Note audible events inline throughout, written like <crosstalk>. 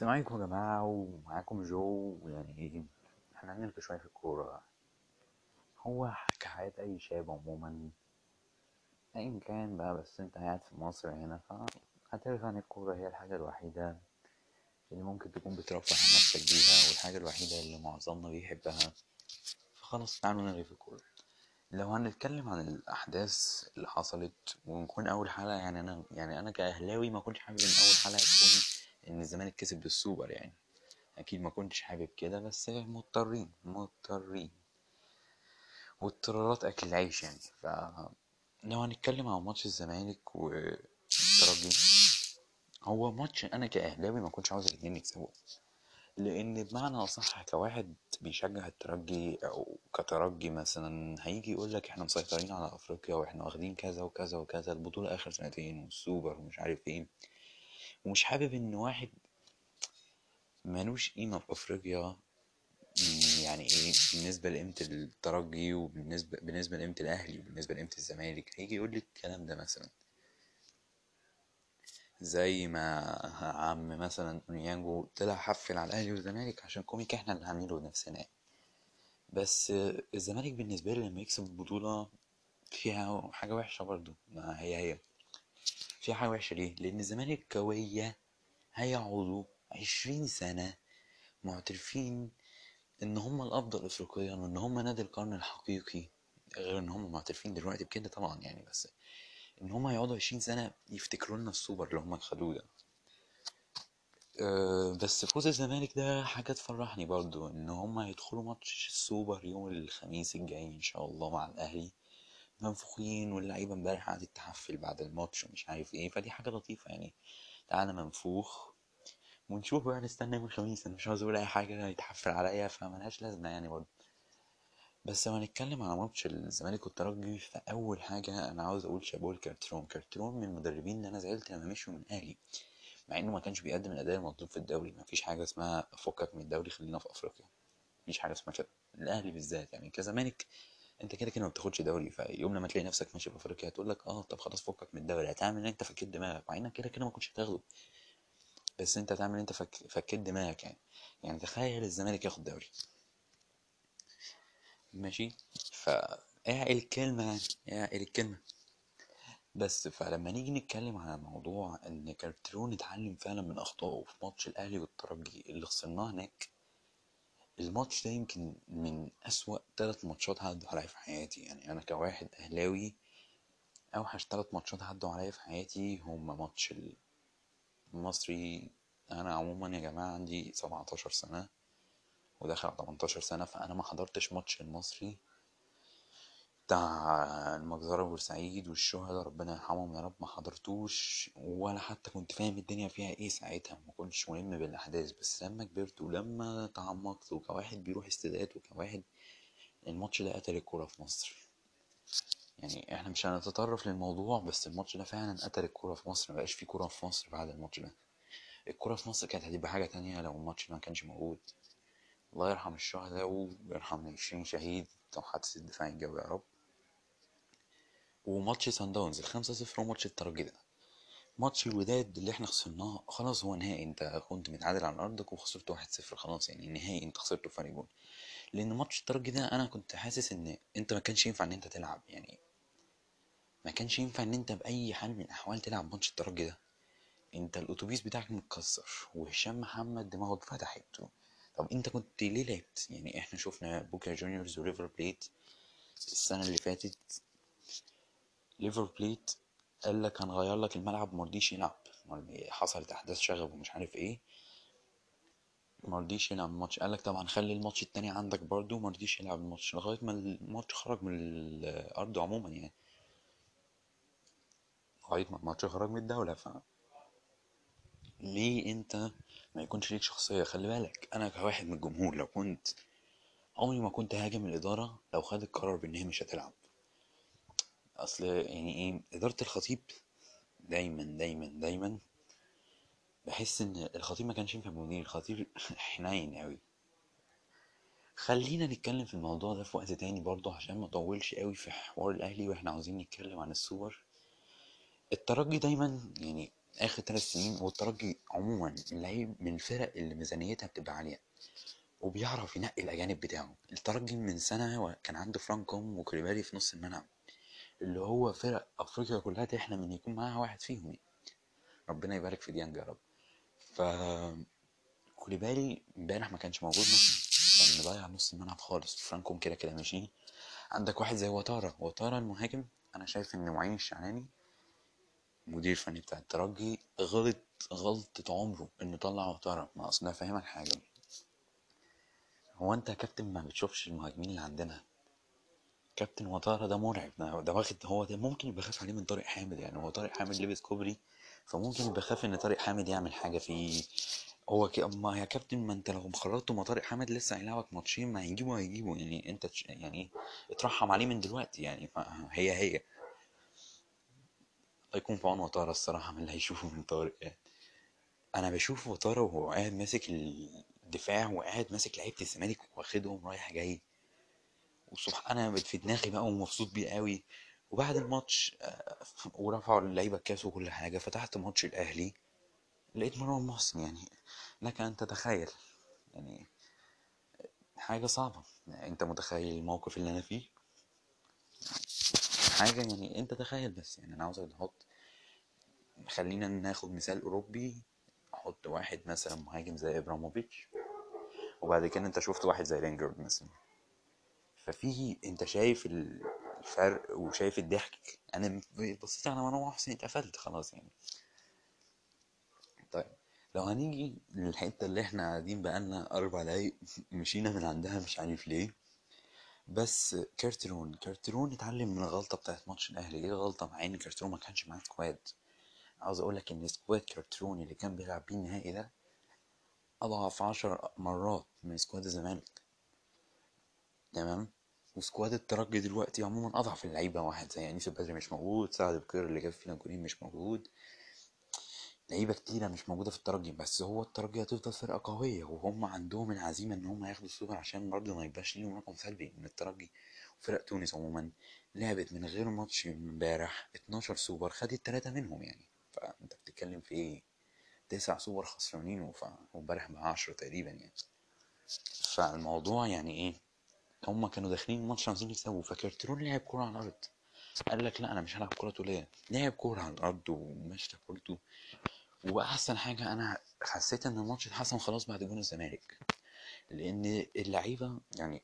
السلام عليكم يا جماعة ومعاكم جو يعني إحنا هنلغي شوية في الكورة. هو كعادة أي شاب عموما أيا كان بقى بس أنت قاعد في مصر هنا فهتلغي عن الكورة هي الحاجة الوحيدة اللي ممكن تكون بترفه عن نفسك بيها والحاجة الوحيدة اللي معظمنا بيحبها فخلاص تعالوا نلغي في الكورة لو هنتكلم عن الأحداث اللي حصلت ونكون أول حلقة يعني أنا يعني أنا كأهلاوي ما كنتش حابب إن أول حلقة تكون إن الزمالك كسب بالسوبر يعني. أكيد ما كنتش حابب كده بس مضطرين مضطرين. واضطرارات أكل العيش يعني. ف لو هنتكلم عن ماتش الزمالك والترجي هو ماتش أنا كأهلاوي ما كنتش عاوز الاتنين يكسبوا. لأن بمعنى أصح كواحد بيشجع الترجي أو كترجي مثلا هيجي يقول لك إحنا مسيطرين على أفريقيا وإحنا واخدين كذا وكذا وكذا البطولة آخر سنتين والسوبر ومش عارف إيه. ومش حابب إن واحد ملوش قيمة في أفريقيا يعني إيه بالنسبة لقيمة الترجي وبالنسبة بالنسبة لقيمة الأهلي وبالنسبة لقيمة الزمالك هيجي يقول لك الكلام ده مثلا. زي ما عم مثلا أونيانجو طلع حفل على الأهلي والزمالك عشان كوميك إحنا اللي عاملينه بنفسنا. بس الزمالك بالنسبة لي لما يكسب البطولة فيها حاجة وحشة برضو ما هي هي. فيها حاجة وحشة ليه؟ لأن الزمالك كويه هيقعدوا عشرين سنة معترفين إن هم الأفضل افريقيا وإن هم نادي القرن الحقيقي غير إن هم معترفين دلوقتي بكده طبعا يعني بس إن هم يقعدوا عشرين سنة يفتكروا لنا السوبر اللي هم خدوه ده. أه بس فوز الزمالك ده حاجة تفرحني برضو إن هم هيدخلوا ماتش السوبر يوم الخميس الجاي إن شاء الله مع الأهلي. منفوخين واللعيبة امبارح قعدت تحفل بعد الماتش ومش عارف إيه فدي حاجة لطيفة يعني. تعالى منفوخ ونشوف بقى نستنى يوم الخميس أنا مش عاوز أقول أي حاجة يتحفل عليا فملهاش لازمة يعني برضو بس لو هنتكلم على ماتش الزمالك والترجي فأول حاجة أنا عاوز أقول شابوه لكارترون كارترون من المدربين اللي أنا زعلت لما مشوا من أهلي مع إنه ما كانش بيقدم الأداء المطلوب في الدوري مفيش حاجة اسمها فكك من الدوري خلينا في أفريقيا. مفيش حاجة اسمها كده. الأهلي بالذات يعني كزمالك أنت كده كده ما بتاخدش دوري فيوم لما تلاقي نفسك ماشي في أفريقيا هتقول لك أه طب خلاص فكك من الدوري هتعمل أنت فكيت دماغك مع إنك كده كده ما كنتش هتاخده. بس أنت هتعمل أنت فك... فكيت دماغك يعني. يعني تخيل الزمالك ياخد دوري. ماشي؟ فاعقل الكلمة يعني اعقل الكلمة؟ بس فلما نيجي نتكلم على موضوع إن كارترون اتعلم فعلا من أخطائه في ماتش الأهلي والترجي اللي خسرناه هناك الماتش ده يمكن من أسوأ ثلاث ماتشات عدوا عليا في حياتي. يعني أنا كواحد أهلاوي أوحش ثلاث ماتشات عدوا عليا في حياتي هما ماتش المصري أنا عموما يا جماعة عندي 17 سنة وداخل على 18 سنة فأنا ما حضرتش ماتش المصري. بتاع المجزرة بورسعيد والشهداء ربنا يرحمهم يا رب. ما حضرتوش ولا حتى كنت فاهم الدنيا فيها إيه ساعتها. ما كنتش ملم بالأحداث بس لما كبرت ولما تعمقت وكواحد بيروح استادات وكواحد الماتش ده قتل الكورة في مصر. يعني إحنا مش هنتطرف للموضوع بس الماتش ده فعلا قتل الكورة في مصر. مبقاش في كورة في مصر بعد الماتش ده. الكورة في مصر كانت هتبقى حاجة تانية لو الماتش ما كانش موجود. الله يرحم الشهداء ويرحم عشرين شهيد بتوع حادثة الدفاع الجوي يا رب. وماتش سان داونز الخمسة صفر وماتش الترجي ده. ماتش الوداد اللي إحنا خسرناه خلاص هو نهائي. انت كنت متعادل على ارضك وخسرت واحد صفر خلاص يعني نهائي انت خسرته فرق جول لأن ماتش الترجي ده أنا كنت حاسس إن أنت ما كانش ينفع إن أنت تلعب يعني ما كانش ينفع إن أنت بأي حال من الأحوال تلعب ماتش الترجي ده. أنت الأتوبيس بتاعك متكسر وهشام محمد دماغه اتفتحت طب أنت كنت ليه لعبت؟ يعني إحنا شفنا بوكا جونيورز وريفر بليت السنة اللي فاتت ريفر بليت قال لك هنغير لك الملعب مرضيش يلعب. حصلت أحداث شغب ومش عارف إيه. مرضيش يلعب الماتش. قال لك طبعا خلي الماتش التاني عندك برضو مرضيش يلعب الماتش لغاية ما الماتش خرج من الأرض عموما يعني. لغاية ما الماتش خرج من الدولة. ف ليه أنت ما يكونش ليك شخصية؟ خلي بالك أنا كواحد من الجمهور لو كنت عمري ما كنت هاجم الإدارة لو خدت قرار بإن هي مش هتلعب. أصل يعني إيه إدارة الخطيب دايما دايما دايما بحس إن الخطيب ما كانش ينفع مدير الخطيب <laughs> حنين أوي. خلينا نتكلم في الموضوع ده في وقت تاني برضه عشان ما اطولش قوي في حوار الأهلي وإحنا عاوزين نتكلم عن السوبر الترجي دايما يعني آخر ثلاث سنين والترجي عموما لعيب من الفرق اللي ميزانيتها بتبقى عالية وبيعرف ينقي الأجانب بتاعه. الترجي من سنة كان عنده فرانكوم وكوليبالي في نص الملعب. اللي هو فرق أفريقيا كلها تحلم إن يكون معاها واحد فيهم يعني. ربنا يبارك في ديانج يا رب. ف كوليبالي امبارح ما كانش موجود مثلا كان مضيع نص الملعب خالص. فرانكوم كده كده ماشي. عندك واحد زي وتارا وتارا المهاجم أنا شايف ان معين الشعلاني. مدير فني بتاع الترجي. غلط غلطة عمره إنه طلع وتارا ما أصل فاهمك حاجة هو أنت يا كابتن ما بتشوفش المهاجمين اللي عندنا. كابتن وتارا ده مرعب ده, واخد هو ده ممكن يبقى خاف عليه من طارق حامد يعني هو طارق حامد لبس كوبري فممكن يبقى خاف إن طارق حامد يعمل حاجة فيه هو ك... ما يا كابتن ما أنت لو خرجته ما طارق حامد لسه هيلعبك ماتشين ما هيجيبه هيجيبه يعني أنت تش... يعني اترحم عليه من دلوقتي يعني هي هي. الله يكون في عون وتارا الصراحة من اللي هيشوفه من طارق يعني. أنا بشوف وتارا وهو قاعد ماسك الدفاع وقاعد ماسك لعيبة الزمالك واخدهم رايح جاي. وسبحان أنا في دماغي بقى ومبسوط بيه قوي. وبعد الماتش آه، ورفعوا اللعيبة الكاس وكل حاجة فتحت ماتش الأهلي لقيت مروان محسن يعني لك أن تتخيل. يعني حاجة صعبة. أنت متخيل الموقف اللي أنا فيه؟ حاجة يعني أنت تخيل بس. يعني أنا عاوزك تحط خلينا ناخد مثال أوروبي. أحط واحد مثلا مهاجم زي إبراموفيتش وبعد كده أنت شفت واحد زي رينجرد مثلا. ففي أنت شايف الفرق وشايف الضحك. أنا بصيت على مروان محسن اتقفلت خلاص يعني. طيب لو هنيجي للحتة اللي إحنا قاعدين بقالنا أربع دقايق مشينا من عندها مش عارف ليه. بس كارترون كارترون اتعلم من الغلطة بتاعت ماتش الأهلي. إيه غلطه مع إن كارترون ما كانش معاه squad؟ عاوز أقول لك إن squad كارترون اللي كان بيلعب بيه النهائي ده أضعف عشر مرات من squad الزمالك. تمام؟ و squad الترجي دلوقتي عموما أضعف اللعيبة واحد زي انيس البدري مش موجود سعد بكير اللي جاب فينا جولين مش موجود. لعيبة كتيرة مش موجودة في الترجي بس هو الترجي هتفضل فرقة قوية وهم عندهم العزيمة إن هم ياخدوا السوبر عشان برضه ما يبقاش ليهم رقم سلبي من الترجي. وفرق تونس عموما لعبت من غير ماتش امبارح 12 سوبر خدت ثلاثة منهم يعني. فأنت بتتكلم في إيه؟ تسع سوبر خسرانين وامبارح مع 10 تقريبا يعني. فالموضوع يعني إيه؟ هما كانوا داخلين الماتش عايزين يكسبوا فكارترون لعب كورة على الأرض. قال لك لا أنا مش هلعب كورة طولية لعب كورة على الأرض ومشى كورته. وأحسن حاجة أنا حسيت إن الماتش اتحسن خلاص بعد جون الزمالك. لأن اللعيبة يعني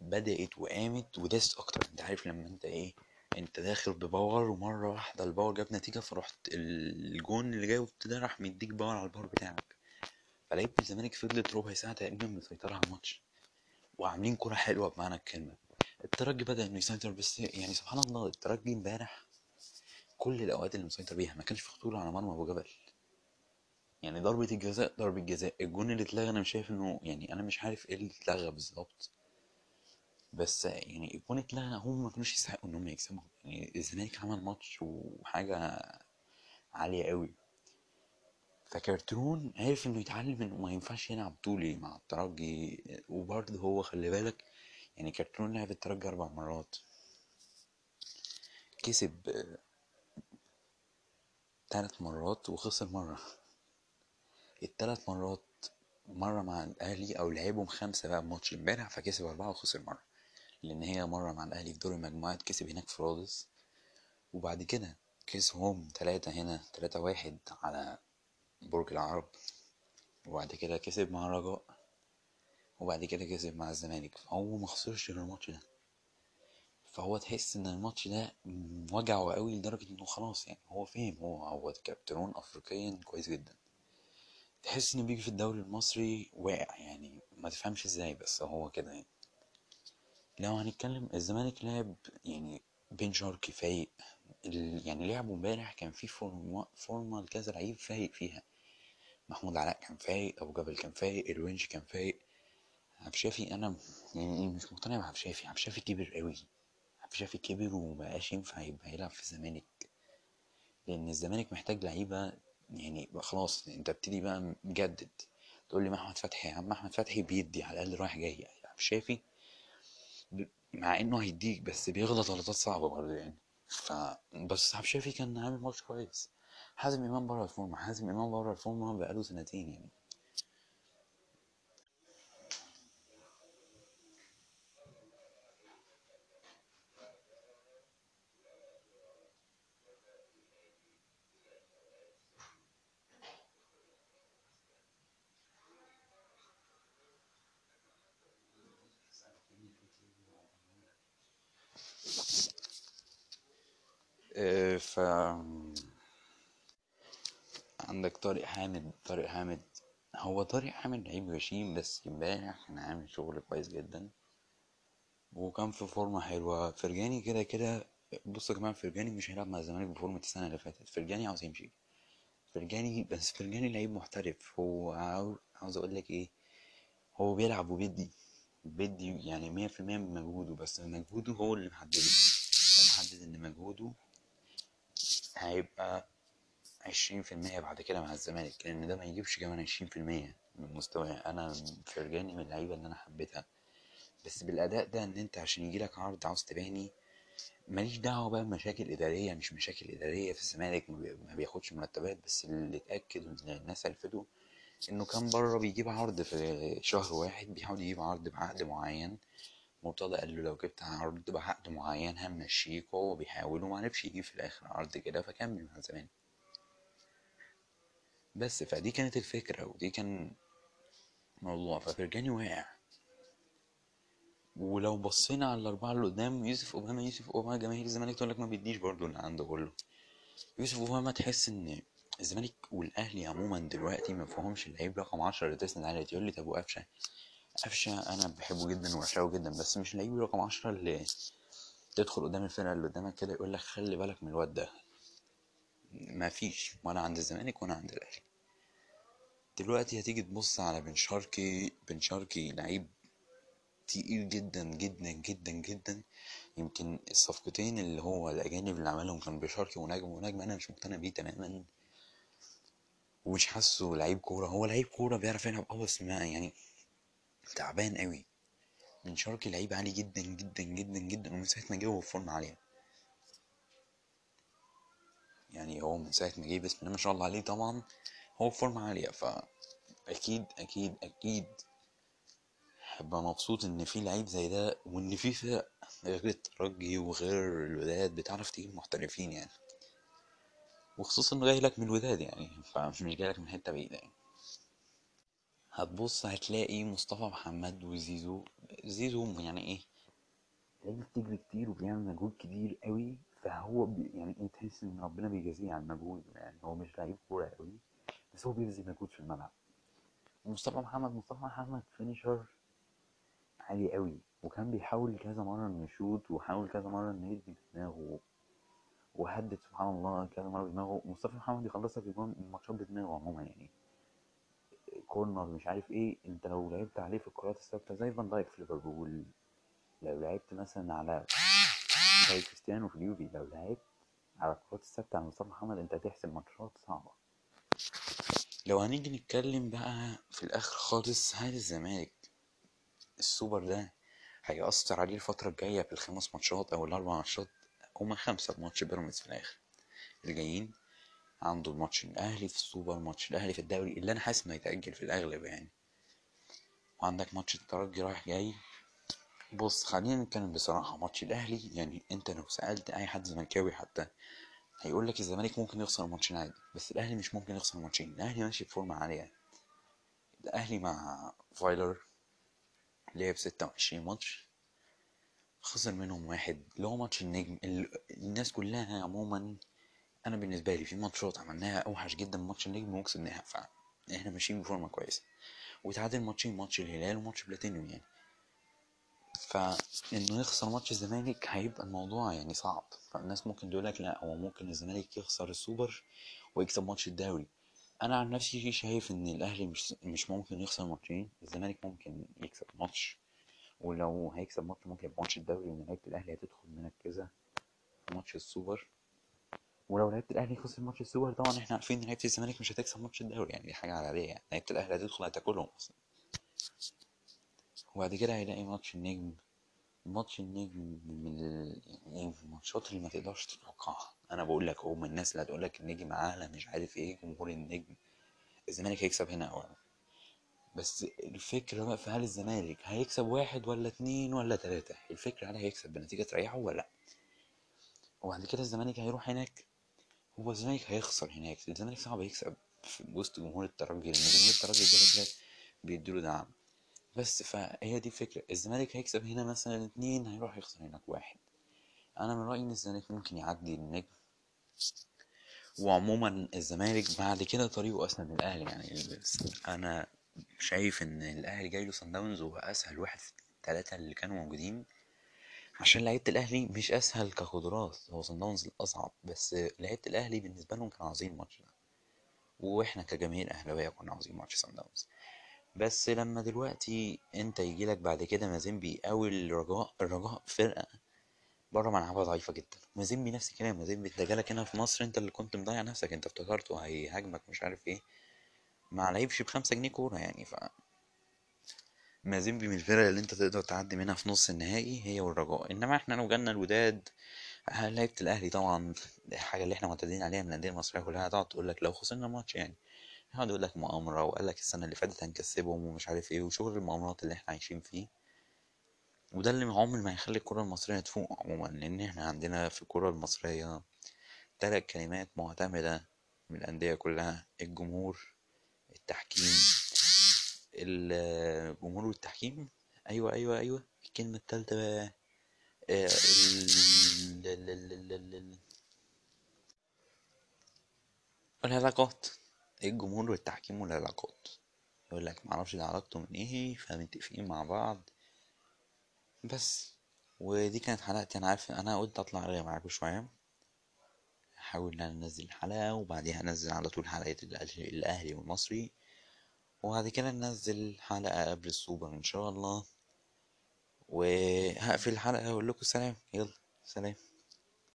بدأت وقامت ودست أكتر. أنت عارف لما أنت إيه أنت داخل ب power ومرة واحدة ال power جاب نتيجة فرحت الجون اللي جاي ده راح مديك power على ال power بتاعك. فلعيبة الزمالك فضلت ربع ساعة تقريبا مسيطره على الماتش. وعاملين كرة حلوة بمعنى الكلمة. الترجي بدأ إنه يسيطر بس يعني سبحان الله الترجي امبارح كل الأوقات اللي مسيطر بيها ما كانش في خطورة على مرمى أبو جبل. يعني ضربة الجزاء ضربة جزاء. الجون اللي اتلغى أنا مش شايف إنه يعني أنا مش عارف إيه اللي اتلغى بالظبط. بس يعني الجون اتلغى هم ما كانوش يستحقوا ان هم يكسبوا. يعني الزمالك عمل ماتش وحاجة عالية قوي فكرتون عرف إنه يتعلم إنه ما ينفعش يلعب طولي مع الترجي وبرضه هو خلي بالك يعني كرتون لعب الترجي أربع مرات. كسب ثلاث مرات وخسر مرة. الثلاث مرات مرة مع الأهلي أو لعبهم خمسة بقى ماتش امبارح فكسب أربعة وخسر مرة. لأن هي مرة مع الأهلي في دور المجموعات كسب هناك في رادس. وبعد كده كسبهم تلاتة هنا تلاتة واحد على برج العرب وبعد كده كسب مع الرجاء وبعد كده كسب مع الزمالك. فهو ما خسرش غير الماتش ده. فهو تحس إن الماتش ده وجعه قوي لدرجة إنه خلاص يعني هو فهم هو هو كابترون افريقيا كويس جدا. تحس إنه بيجي في الدوري المصري واقع يعني ما تفهمش إزاي بس هو كده يعني. لو هنتكلم الزمالك لعب يعني بن شرقي فايق يعني لعبه امبارح كان في فورمه فورمة لكذا لعيب فايق فيها. محمود علاء كان فايق أبو جبل كان فايق الونش كان فايق. عبد الشافي أنا يعني مش مقتنع بعبد الشافي. عبد الشافي كبر قوي عبد الشافي كبر ومبقاش ينفع يبقى يلعب في الزمالك. لأن الزمالك محتاج لعيبة يعني خلاص أنت ابتدي بقى مجدد. تقول لي محمد فتحي يا عم أحمد فتحي بيدي على الأقل رايح جاي. عبد الشافي مع إنه هيديك بس بيغلط غلطات صعبة برضه يعني. ف عبد الشافي كان عامل ماتش كويس. حازم إمام بره الفورمة. حازم إمام بره الفورمة بقاله سنتين يعني. آه، ف عندك طارق حامد طارق حامد هو طارق حامد لعيب غشيم بس امبارح كان عامل شغل كويس جدا. وكان في فورمة حلوة. فرجاني كده كده بص يا جماعة فرجاني مش هيلعب مع الزمالك بفورمة السنة اللي فاتت. فرجاني عاوز يمشي. فرجاني بس فرجاني لعيب محترف. هو عاو- عاوز أقول لك إيه؟ هو بيلعب وبيدي بيدي يعني مية في المية من مجهوده بس مجهوده هو اللي محدده. محدد إن مجهوده هيبقى عشرين في المية بعد كده مع الزمالك لأن ده ما يجيبش كمان عشرين في المية من مستواه. أنا فرجاني من اللعيبة اللي أنا حبيتها. بس بالأداء ده إن أنت عشان يجيلك عرض عاوز تباني ماليش دعوة بقى بمشاكل إدارية مش مشاكل إدارية في الزمالك ما بي- ما بياخدش مرتبات. بس اللي اتأكد وإن الناس عرفته إنه كان بره بيجيب عرض في شهر واحد بيحاول يجيب عرض بعقد معين. مرتضى قال له لو جبت عرض بعقد معين همشيك وهو بيحاول ومعرفش يجيب في الآخر عرض كده فكمل مع الزمالك. بس فدي كانت الفكرة ودي كان موضوع ففرجاني واقع. ولو بصينا على الأربعة اللي قدام يوسف أوباما يوسف أوباما جماهير الزمالك تقول لك ما بيديش برضه اللي عنده كله. يوسف أوباما تحس إن الزمالك والأهلي عموما دلوقتي ما فيهمش اللعيب رقم 10 اللي تسند عليه. تقول لي طب وقفشة؟ قفشة أنا بحبه جدا وبعشقه جدا بس مش اللعيب رقم 10 اللي تدخل قدام الفرقة اللي قدامك كده يقول لك خلي بالك من الواد ده. ما فيش ولا عند الزمالك ولا عند الأهلي. دلوقتي هتيجي تبص على بن شرقي بن شرقي لعيب تقيل جدا جدا جدا جدا. يمكن الصفقتين اللي هو الأجانب اللي عملهم كان بشرقي ونجم ونجم أنا مش مقتنع بيه تماما. ومش حاسه لعيب كورة. هو لعيب كورة بيعرف يلعب آه بس يعني تعبان قوي بن شرقي لعيب عالي جدا جدا جدا جدا. ومن ساعة ما في فورمة عالية يعني هو من ساعة ما جه بسم الله ما شاء الله عليه طبعا هو في فورمة عالية فأكيد أكيد أكيد هبقى مبسوط إن في لعيب زي ده وإن في فرق غير الترجي وغير الوداد بتعرف تجيب محترفين يعني. وخصوصا إنه جاي لك من الوداد يعني فمش جاي لك من حتة بعيدة يعني. هتبص هتلاقي مصطفى محمد وزيزو زيزو يعني إيه؟ لعيب بيجري كتير وبيعمل مجهود كتير قوي فهو بي يعني انت تحس إن ربنا بيجازيه على المجهود يعني هو مش لعيب كورة قوي بس هو بيبذل مجهود في الملعب. مصطفى محمد مصطفى محمد finisher عالي قوي وكان بيحاول كذا مرة إنه يشوط وحاول كذا مرة إنه يدي بدماغه وهدد سبحان الله كذا مرة بدماغه مصطفى محمد يخلص لك الجون- الماتشات بدماغه عموما يعني كورنر مش عارف إيه. أنت لو لعبت عليه في الكرات الثابتة زي فان دايك في ليفربول لو لعبت مثلا على زي كريستيانو في اليوفي لو لعبت على الكرات الثابتة على مصطفى محمد أنت هتكسب ماتشات صعبة. لو هنيجي نتكلم بقى في الآخر خالص هل الزمالك السوبر ده هيأثر عليه الفترة الجاية في الخمس ماتشات أو الأربع ماتشات؟ هما خمسة ماتش بيراميدز في الآخر. الجايين عنده الماتش الأهلي في السوبر ماتش الأهلي في الدوري اللي أنا حاسس إنه هيتأجل في الأغلب يعني. وعندك ماتش الترجي رايح جاي. بص خلينا نتكلم بصراحة ماتش الأهلي يعني أنت لو سألت أي حد زملكاوي حتى هيقول لك الزمالك ممكن يخسر ماتشين عادي بس الأهلي مش ممكن يخسر ماتشين الأهلي ماشي بفورمة عالية. الأهلي مع فايلر لعب ستة وعشرين ماتش خسر منهم واحد اللي هو ماتش النجم ال- الناس كلها عموما أنا بالنسبة لي في ماتشات عملناها أوحش جدا من ماتش النجم وكسبناها فإحنا ماشيين بفورمة كويسة. وتعادل ماتشين ماتش الهلال وماتش بلاتينيوم يعني. فإنه يخسر ماتش الزمالك هيبقى الموضوع يعني صعب. فالناس ممكن تقول لك لا هو ممكن الزمالك يخسر السوبر ويكسب ماتش الدوري. أنا عن نفسي شايف إن الأهلي مش مش ممكن يخسر ماتشين الزمالك ممكن يكسب ماتش. ولو هيكسب ماتش ممكن يبقى ماتش الدوري لأن لعيبه الأهلي هتدخل مركزة في ماتش السوبر. ولو لعيبة الأهلي خسر ماتش السوبر طبعا إحنا عارفين إن لعيبة الزمالك مش هتكسب ماتش الدوري يعني دي حاجة عادية. يعني لعيبة الأهلي هتدخل هتاكلهم أصلا. وبعد كده هيلاقي ماتش النجم ماتش النجم من. يعني الماتشات اللي ما تقدرش تتوقعها. أنا بقول لك هم الناس اللي هتقول لك النجم أعلى مش عارف إيه جمهور النجم. الزمالك هيكسب هنا اولا بس الفكرة بقى في هل الزمالك هيكسب واحد ولا اتنين ولا تلاتة؟ الفكرة هل هيكسب بنتيجة تريحه ولا لأ؟ وبعد كده الزمالك هيروح هناك. هو الزمالك هيخسر هناك. الزمالك صعب يكسب في وسط جمهور الترجي لأن جمهور الترجي كده كده بيديله دعم. بس فهي دي الفكرة. الزمالك هيكسب هنا مثلا اتنين هيروح يخسر هناك واحد. أنا من رأيي إن الزمالك ممكن يعدي النجم. وعموما الزمالك بعد كده طريقه أسهل من الأهلي يعني. أنا شايف إن الأهلي جاي له داونز وهو أسهل واحد في التلاتة اللي كانوا موجودين. عشان لعيبة الأهلي مش أسهل كقدرات هو صن داونز الأصعب بس لعيبة الأهلي بالنسبة لهم كانوا عاوزين الماتش ده. وإحنا كجماهير أهلاوية كنا عاوزين ماتش صن داونز. بس لما دلوقتي انت يجيلك بعد كده مازيمبي أو الرجاء الرجاء فرقة بره ملعبها ضعيفة جدا. مازيمبي نفس الكلام مازيمبي انت جالك هنا في مصر انت اللي كنت مضيع نفسك انت افتكرته هيهاجمك مش عارف إيه. ما لعبش بخمسة جنيه كورة يعني ف مازيمبي من الفرق اللي انت تقدر تعدي منها في نص النهائي هي والرجاء. انما إحنا لو جالنا الوداد لعيبة الأهلي طبعا الحاجة اللي إحنا معتادين عليها من الأندية المصرية كلها هتقعد تقول لك لو خسرنا ماتش يعني. يقعد يقول لك مؤامرة وقال لك السنة اللي فاتت هنكسبهم ومش عارف إيه وشغل المؤامرات اللي إحنا عايشين فيه. وده اللي عمر ما هيخلي الكرة المصرية تفوق عموما لأن إحنا عندنا في الكرة المصرية تلات كلمات معتمدة من الأندية كلها الجمهور التحكيم الجمهور والتحكيم. أيوة أيوة أيوة الكلمة التالتة بقى آه، ال- ال- ال- ال- ال- ال- العلاقات الجمهور والتحكيم والعلاقات؟ يقول لك معرفش ده علاقته من إيه فمتفقين مع بعض. بس. ودي كانت حلقتي أنا عارف أنا قلت أطلع ارغي معاكم شوية. احاول إن أنا أنزل حلقه وبعديها انزل على طول حلقة الأهلي والمصري. وبعد كده ننزل حلقة قبل السوبر إن شاء الله. وهقفل الحلقة وأقول لكم سلام. يلا سلام.